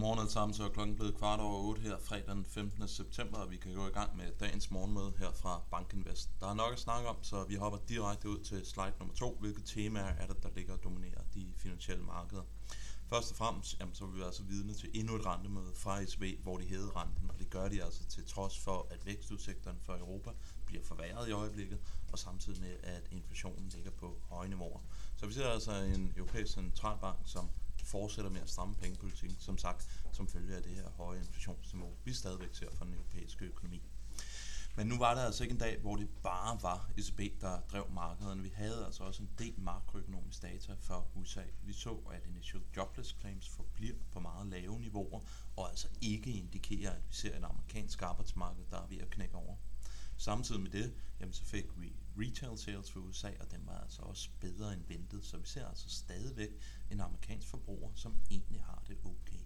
Godmorgen alle sammen, så er klokken blevet kvart over 8 her fredag den 15. september, og vi kan gå i gang med dagens morgenmøde her fra Bankinvest. Der er nok at snakke om, så vi hopper direkte ud til slide nummer 2. Hvilke temaer er det, der ligger og dominerer de finansielle markeder? Først og fremmest, jamen, så vil vi altså vidne til endnu et rentemøde fra ECB, hvor de hævede renten, og det gør de altså til trods for, at vækstudsigterne for Europa bliver forværret i øjeblikket, og samtidig med, at inflationen ligger på høje niveauer. Så vi ser altså en europæisk centralbank, som fortsætter med at stramme pengepolitikken, som sagt, som følge af det her høje inflationsniveau, vi stadigvæk ser for den europæiske økonomi. Men nu var der altså ikke en dag, hvor det bare var ECB, der drev markederne. Vi havde altså også en del makroøkonomisk data for USA. Vi så, at initial jobless claims forbliver på meget lave niveauer, og altså ikke indikerer, at vi ser et amerikansk arbejdsmarked, der er ved at knække over. Samtidig med det, jamen så fik vi retail sales for USA, og den var altså også bedre end ventet, så vi ser altså stadigvæk en amerikansk forbruger, som egentlig har det okay.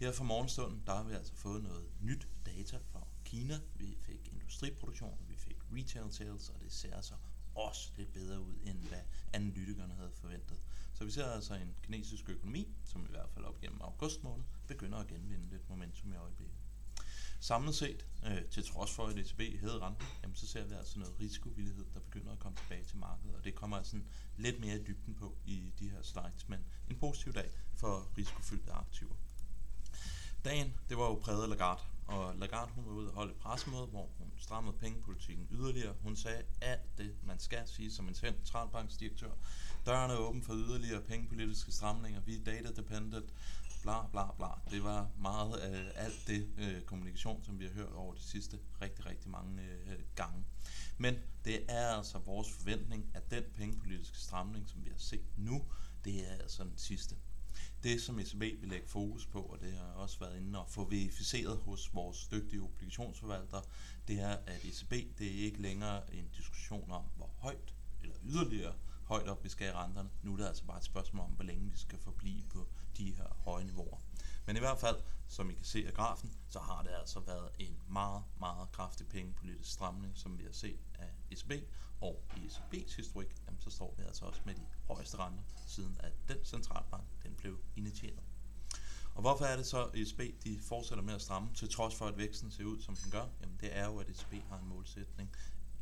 Her fra morgenstunden, der har vi altså fået noget nyt data fra Kina. Vi fik industriproduktion, vi fik retail sales, og det ser altså også lidt bedre ud, end hvad analytikerne havde forventet. Så vi ser altså en kinesisk økonomi, som i hvert fald op gennem august måned, begynder at genvinde lidt momentum i øjeblikket. Samlet set, øh, til trods for at ECB hedder renten, jamen, så ser vi altså noget risikovillighed, der begynder at komme tilbage til markedet, og det kommer altså lidt mere i dybden på i de her slides, men en positiv dag for risikofyldte aktiver. Dagen, det var jo præget af Lagarde, og Lagarde hun var ude og holde et pressemøde, hvor hun strammede pengepolitikken yderligere. Hun sagde alt det, man skal sige som en centralbanksdirektør. Døren er åben for yderligere pengepolitiske stramninger. Vi er data dependent bla bla bla. Det var meget af alt det øh, kommunikation, som vi har hørt over de sidste rigtig, rigtig mange øh, gange. Men det er altså vores forventning, at den pengepolitiske stramning, som vi har set nu, det er altså den sidste. Det, som ECB vil lægge fokus på, og det har også været inde og få verificeret hos vores dygtige obligationsforvaltere, det er, at ECB det er ikke længere en diskussion om, hvor højt eller yderligere højt op vi skal i renterne. Nu er det altså bare et spørgsmål om, hvor længe vi skal forblive på de her høje niveauer. Men i hvert fald, som I kan se af grafen, så har det altså været en meget, meget kraftig pengepolitisk stramning, som vi har set af ECB. Og i ECB's historik, jamen, så står vi altså også med de højeste renter, siden at den centralbank den blev initieret. Og hvorfor er det så, at ECB de fortsætter med at stramme, til trods for at væksten ser ud, som den gør? Jamen det er jo, at ECB har en målsætning,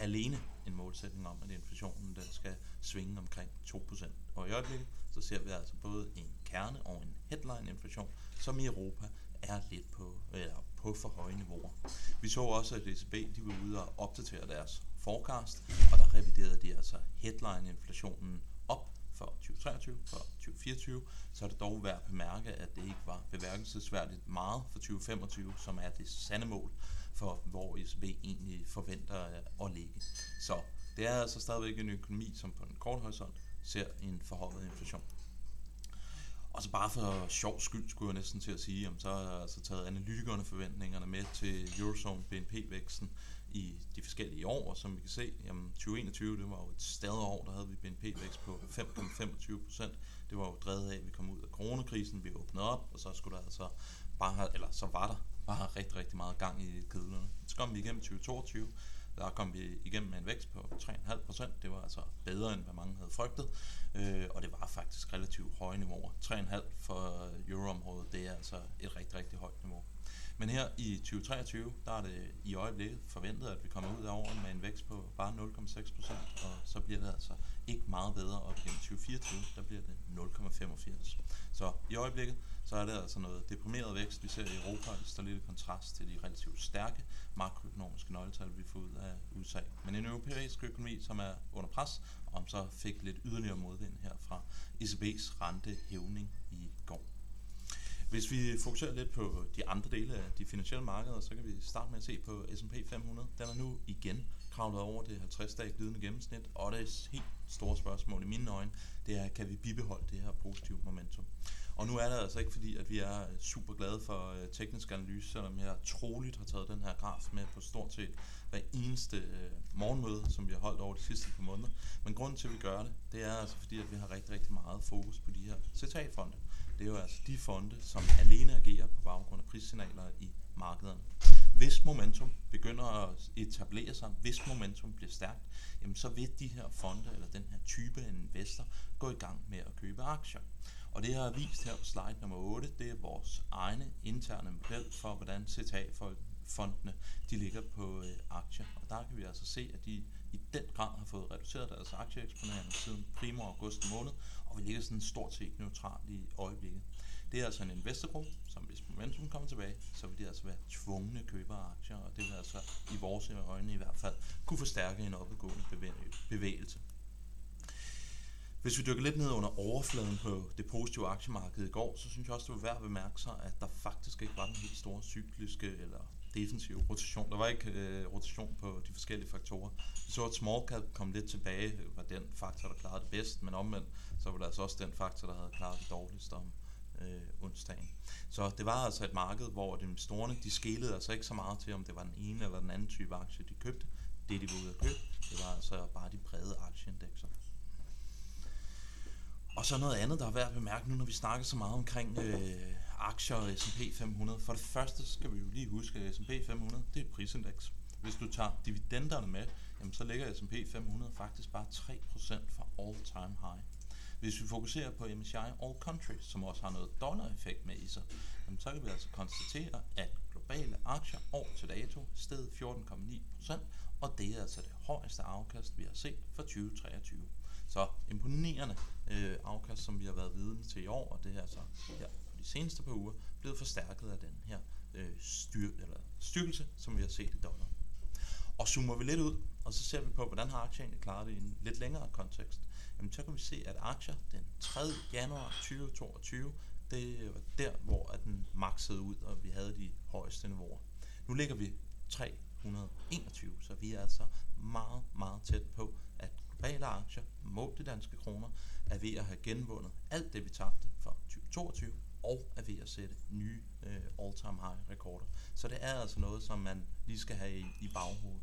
alene en målsætning om, at inflationen den skal svinge omkring 2%. Og i øjeblikket, så ser vi altså både en kerne og en headline-inflation, som i Europa er lidt på, eller på for høje niveauer. Vi så også, at ECB de var ude og opdatere deres forecast, og der reviderede de altså headline-inflationen for 2023, for 2024, så er det dog værd at bemærke, at det ikke var beværkelsesværdigt meget for 2025, som er det sande mål for, hvor ECB egentlig forventer øh, at ligge. Så det er altså stadigvæk en økonomi, som på en kort horisont ser en forhøjet inflation. Og så bare for sjov skyld, skulle jeg næsten til at sige, om så har jeg altså taget analytikerne forventningerne med til Eurozone BNP-væksten i de forskellige år, og som vi kan se, jamen 2021, det var jo et stadig år, der havde vi BNP-vækst på 5,25 procent. Det var jo drevet af, at vi kom ud af coronakrisen, vi åbnede op, og så skulle der altså bare, eller så var der bare rigtig, rigtig meget gang i kedlerne. Så kom vi igennem 2022, der kom vi igennem med en vækst på 3,5 procent. Det var altså bedre, end hvad mange havde frygtet. Øh, og det var faktisk relativt høje niveauer. 3,5 for euroområdet, det er altså et rigtig, rigtig højt niveau. Men her i 2023, der er det i øjeblikket forventet, at vi kommer ud af året med en vækst på bare 0,6 procent, og så bliver det altså ikke meget bedre op gennem 2024, der bliver det 0,85. Så i øjeblikket, så er det altså noget deprimeret vækst, vi ser i Europa, det står lidt i kontrast til de relativt stærke makroøkonomiske nøgletal, vi får ud af USA. Men en europæisk økonomi, som er under pres, om så fik lidt yderligere modvind her fra ECB's rentehævning. Hvis vi fokuserer lidt på de andre dele af de finansielle markeder, så kan vi starte med at se på S&P 500. Den er nu igen kravlet over det 50-dage glidende gennemsnit, og det helt store spørgsmål i mine øjne, det er, kan vi bibeholde det her positive momentum? Og nu er det altså ikke fordi, at vi er super glade for øh, teknisk analyse, selvom jeg troligt har taget den her graf med på stort set hver eneste øh, morgenmøde, som vi har holdt over de sidste par måneder. Men grunden til, at vi gør det, det er altså fordi, at vi har rigtig, rigtig meget fokus på de her citatfonde. Det er jo altså de fonde, som alene agerer på baggrund af prissignaler i markederne. Hvis momentum begynder at etablere sig, hvis momentum bliver stærkt, jamen så vil de her fonde eller den her type investor gå i gang med at købe aktier. Og det jeg har vist her på slide nummer 8, det er vores egne interne model for, hvordan fondene, de ligger på øh, aktier. Og der kan vi altså se, at de i den grad har fået reduceret deres aktieeksponering siden primo august måned, og vi ligger sådan stort set neutralt i øjeblikket. Det er altså en investorgruppe, som hvis momentum kommer tilbage, så vil de altså være tvungne købere af aktier, og det vil altså i vores øjne i hvert fald kunne forstærke en opadgående bevægelse. Hvis vi dykker lidt ned under overfladen på det positive aktiemarked i går, så synes jeg også, det var værd at bemærke sig, at der faktisk ikke var den helt store cykliske eller defensiv rotation. Der var ikke øh, rotation på de forskellige faktorer. Vi så, at small cap kom lidt tilbage, var den faktor, der klarede det bedst, men omvendt, så var det altså også den faktor, der havde klaret det dårligst om øh, onsdagen. Så det var altså et marked, hvor de store, de skælede altså ikke så meget til, om det var den ene eller den anden type aktie, de købte. Det, de var ude at købe, det var altså bare de brede aktieindekser. Og så noget andet, der er værd at bemærke nu, når vi snakker så meget omkring øh, aktier og S&P 500. For det første skal vi jo lige huske, at S&P 500 det er et prisindeks. Hvis du tager dividenderne med, jamen så ligger S&P 500 faktisk bare 3% fra all time high. Hvis vi fokuserer på MSCI All Countries, som også har noget dollar-effekt med i sig, jamen så kan vi altså konstatere, at globale aktier år til dato steg 14,9%, og det er altså det højeste afkast, vi har set for 2023. Så imponerende øh, afkast, som vi har været vidne til i år, og det er altså her de seneste par uger blevet forstærket af den her øh, styr, eller styrkelse, som vi har set i dollar. Og zoomer vi lidt ud, og så ser vi på, hvordan har aktier egentlig klaret det i en lidt længere kontekst, jamen så kan vi se, at aktier den 3. januar 2022, det var der, hvor at den maksede ud, og vi havde de højeste niveauer. Nu ligger vi 321, så vi er altså meget, meget tæt på, at globale aktier, målt i danske kroner, er ved at have genvundet alt det, vi tabte fra 2022, og er ved at sætte nye øh, all-time high rekorder. Så det er altså noget, som man lige skal have i, i baghovedet.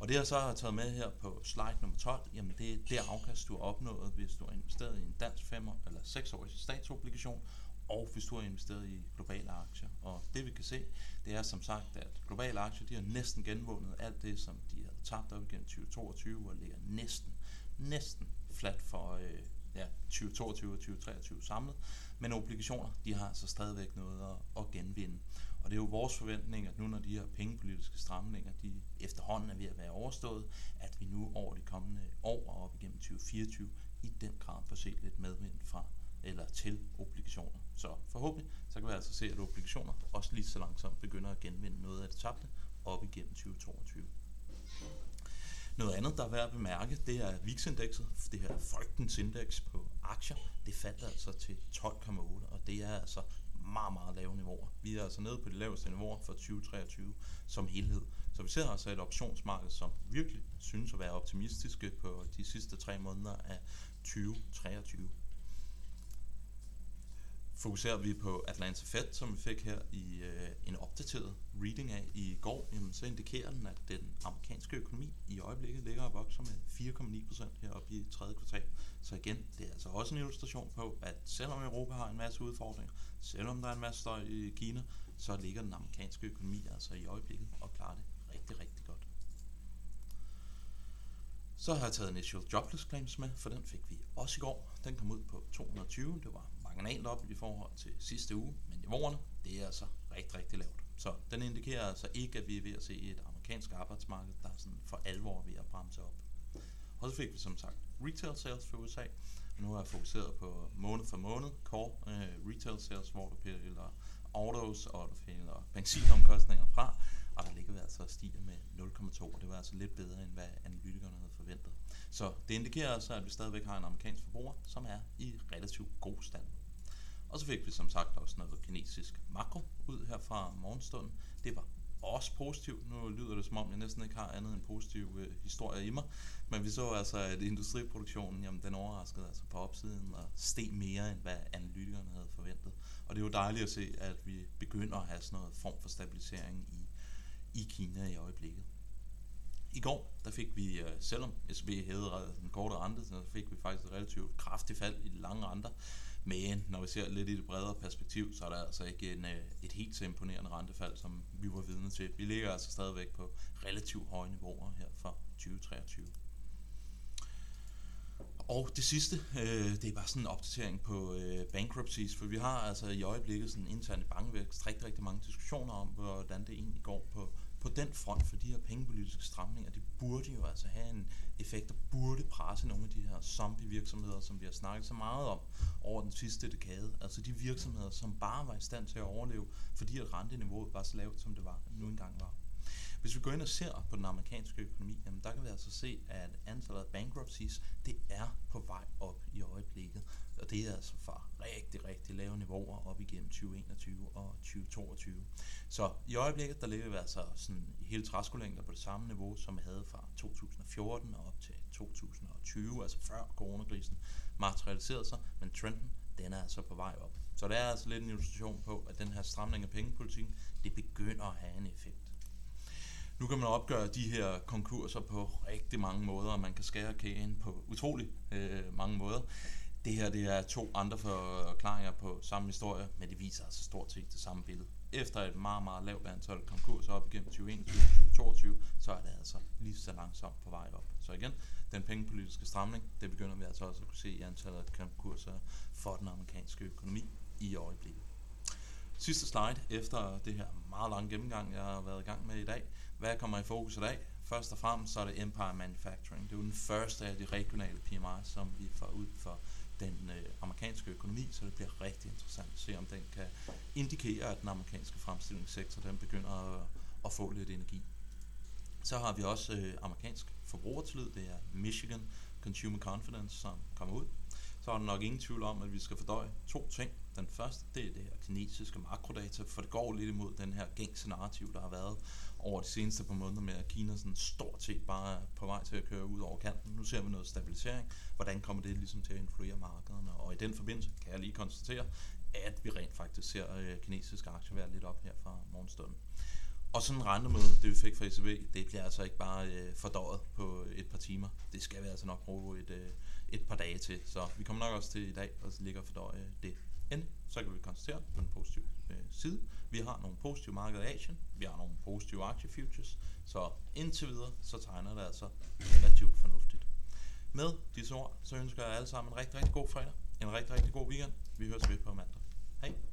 Og det jeg så har taget med her på slide nummer 12, jamen det er det afkast, du har opnået, hvis du har investeret i en dansk 5 eller 6-årig statsobligation, og hvis du har investeret i globale aktier. Og det vi kan se, det er som sagt, at globale aktier de har næsten genvundet alt det, som de havde tabt op igennem 2022, og ligger næsten, næsten flat for øh, ja, 2022 og 2023 samlet. Men obligationer, de har altså stadigvæk noget at, at genvinde. Og det er jo vores forventning, at nu når de her pengepolitiske stramninger, de efterhånden er ved at være overstået, at vi nu over de kommende år og op igennem 2024 i den grad får set lidt medvind fra eller til obligationer. Så forhåbentlig så kan vi altså se, at obligationer også lige så langsomt begynder at genvinde noget af det tabte op igennem 2022. Noget andet, der er værd at bemærke, det er VIX-indekset, det her folkens indeks på aktier. Det faldt altså til 12,8, og det er altså meget, meget lave niveauer. Vi er altså nede på de laveste niveauer for 2023 som helhed. Så vi ser altså et optionsmarked, som virkelig synes at være optimistiske på de sidste tre måneder af 2023 fokuserer vi på Atlanta Fed, som vi fik her i øh, en opdateret reading af i går, jamen, så indikerer den, at den amerikanske økonomi i øjeblikket ligger og vokser med 4,9% heroppe i tredje kvartal. Så igen, det er altså også en illustration på, at selvom Europa har en masse udfordringer, selvom der er en masse støj i Kina, så ligger den amerikanske økonomi altså i øjeblikket og klarer det rigtig, rigtig godt. Så har jeg taget Initial Jobless Claims med, for den fik vi også i går. Den kom ud på 220, det var marginalt op i forhold til sidste uge, men niveauerne, det er altså rigtig, rigtig lavt. Så den indikerer altså ikke, at vi er ved at se et amerikansk arbejdsmarked, der er sådan for alvor ved at bremse op. Og så fik vi som sagt retail sales for USA. Nu har jeg fokuseret på måned for måned, core øh, retail sales, hvor du piller autos og du finder benzinomkostninger fra, og der ligger vi altså og stiger med 0,2, og det var altså lidt bedre, end hvad analytikerne havde forventet. Så det indikerer altså, at vi stadigvæk har en amerikansk forbruger, som er i relativt god stand. Og så fik vi som sagt også noget kinesisk makro ud her fra morgenstunden. Det var også positivt. Nu lyder det som om, jeg næsten ikke har andet end positive øh, historier i mig. Men vi så altså, at industriproduktionen, jamen, den overraskede altså på opsiden og steg mere, end hvad analytikerne havde forventet. Og det er jo dejligt at se, at vi begynder at have sådan noget form for stabilisering i, i Kina i øjeblikket. I går, der fik vi, øh, selvom SB hævede den korte rente, så fik vi faktisk et relativt kraftigt fald i de lange renter. Men når vi ser lidt i det bredere perspektiv, så er der altså ikke en, øh, et helt så imponerende rentefald, som vi var vidne til. Vi ligger altså stadigvæk på relativt høje niveauer her for 2023. Og det sidste, øh, det er bare sådan en opdatering på øh, bankruptcies, for vi har altså i øjeblikket sådan internt i bankvækst rigtig, rigtig mange diskussioner om, hvordan det egentlig går på, på den front, for de her pengepolitiske stramninger, det burde jo altså have en effekt, der burde presse nogle af de her zombie-virksomheder, som vi har snakket så meget om over den sidste dekade. Altså de virksomheder, som bare var i stand til at overleve, fordi at renteniveauet var så lavt, som det var nu engang var. Hvis vi går ind og ser på den amerikanske økonomi, jamen der kan vi altså se, at antallet af bankruptcies, det er på vej op i øjeblikket. Og det er altså fra rigtig, rigtig lave niveauer op igennem 2021 og 2022. Så i øjeblikket, der ligger vi altså sådan hele træskolængder på det samme niveau, som vi havde fra 2014 og op til 2020, altså før coronakrisen materialiserede sig, men trenden, den er altså på vej op. Så det er altså lidt en illustration på, at den her stramning af pengepolitikken, det begynder at have en effekt. Nu kan man opgøre de her konkurser på rigtig mange måder, og man kan skære kagen på utrolig øh, mange måder. Det her det er to andre forklaringer på samme historie, men det viser altså stort set det samme billede. Efter et meget, meget lavt antal konkurser op igennem 2021 2022, så er det altså lige så langsomt på vej op. Så igen, den pengepolitiske stramning, det begynder vi altså også at kunne se i antallet af konkurser for den amerikanske økonomi i øjeblikket. Sidste slide efter det her meget lange gennemgang, jeg har været i gang med i dag. Hvad kommer i fokus i dag? Først og fremmest så er det Empire Manufacturing. Det er jo den første af de regionale PMI, som vi får ud for den øh, amerikanske økonomi, så det bliver rigtig interessant at se, om den kan indikere, at den amerikanske fremstillingssektor den begynder at, at få lidt energi. Så har vi også øh, amerikansk forbrugertillid, det er Michigan Consumer Confidence, som kommer ud. Så er der nok ingen tvivl om, at vi skal fordøje to ting. Den første, det er det her kinesiske makrodata, for det går lidt imod den her gængse narrativ, der har været over de seneste par måneder med, at Kina sådan stort set bare er på vej til at køre ud over kanten. Nu ser vi noget stabilisering. Hvordan kommer det ligesom til at influere markederne? Og i den forbindelse kan jeg lige konstatere, at vi rent faktisk ser øh, kinesiske aktier være lidt op her fra morgenstunden. Og sådan en rentemøde, det vi fik fra ECB, det bliver altså ikke bare øh, fordøjet på et par timer. Det skal vi altså nok bruge et, øh, et par dage til. Så vi kommer nok også til i dag at ligge og fordøje det. Endelig, så kan vi konstatere på den positive øh, side. Vi har nogle positive markeder i Asien, vi har nogle positive aktiefutures, så indtil videre, så tegner det altså relativt fornuftigt. Med disse ord, så ønsker jeg alle sammen en rigtig, rigtig god fredag, en rigtig, rigtig god weekend. Vi høres ved på mandag. Hej!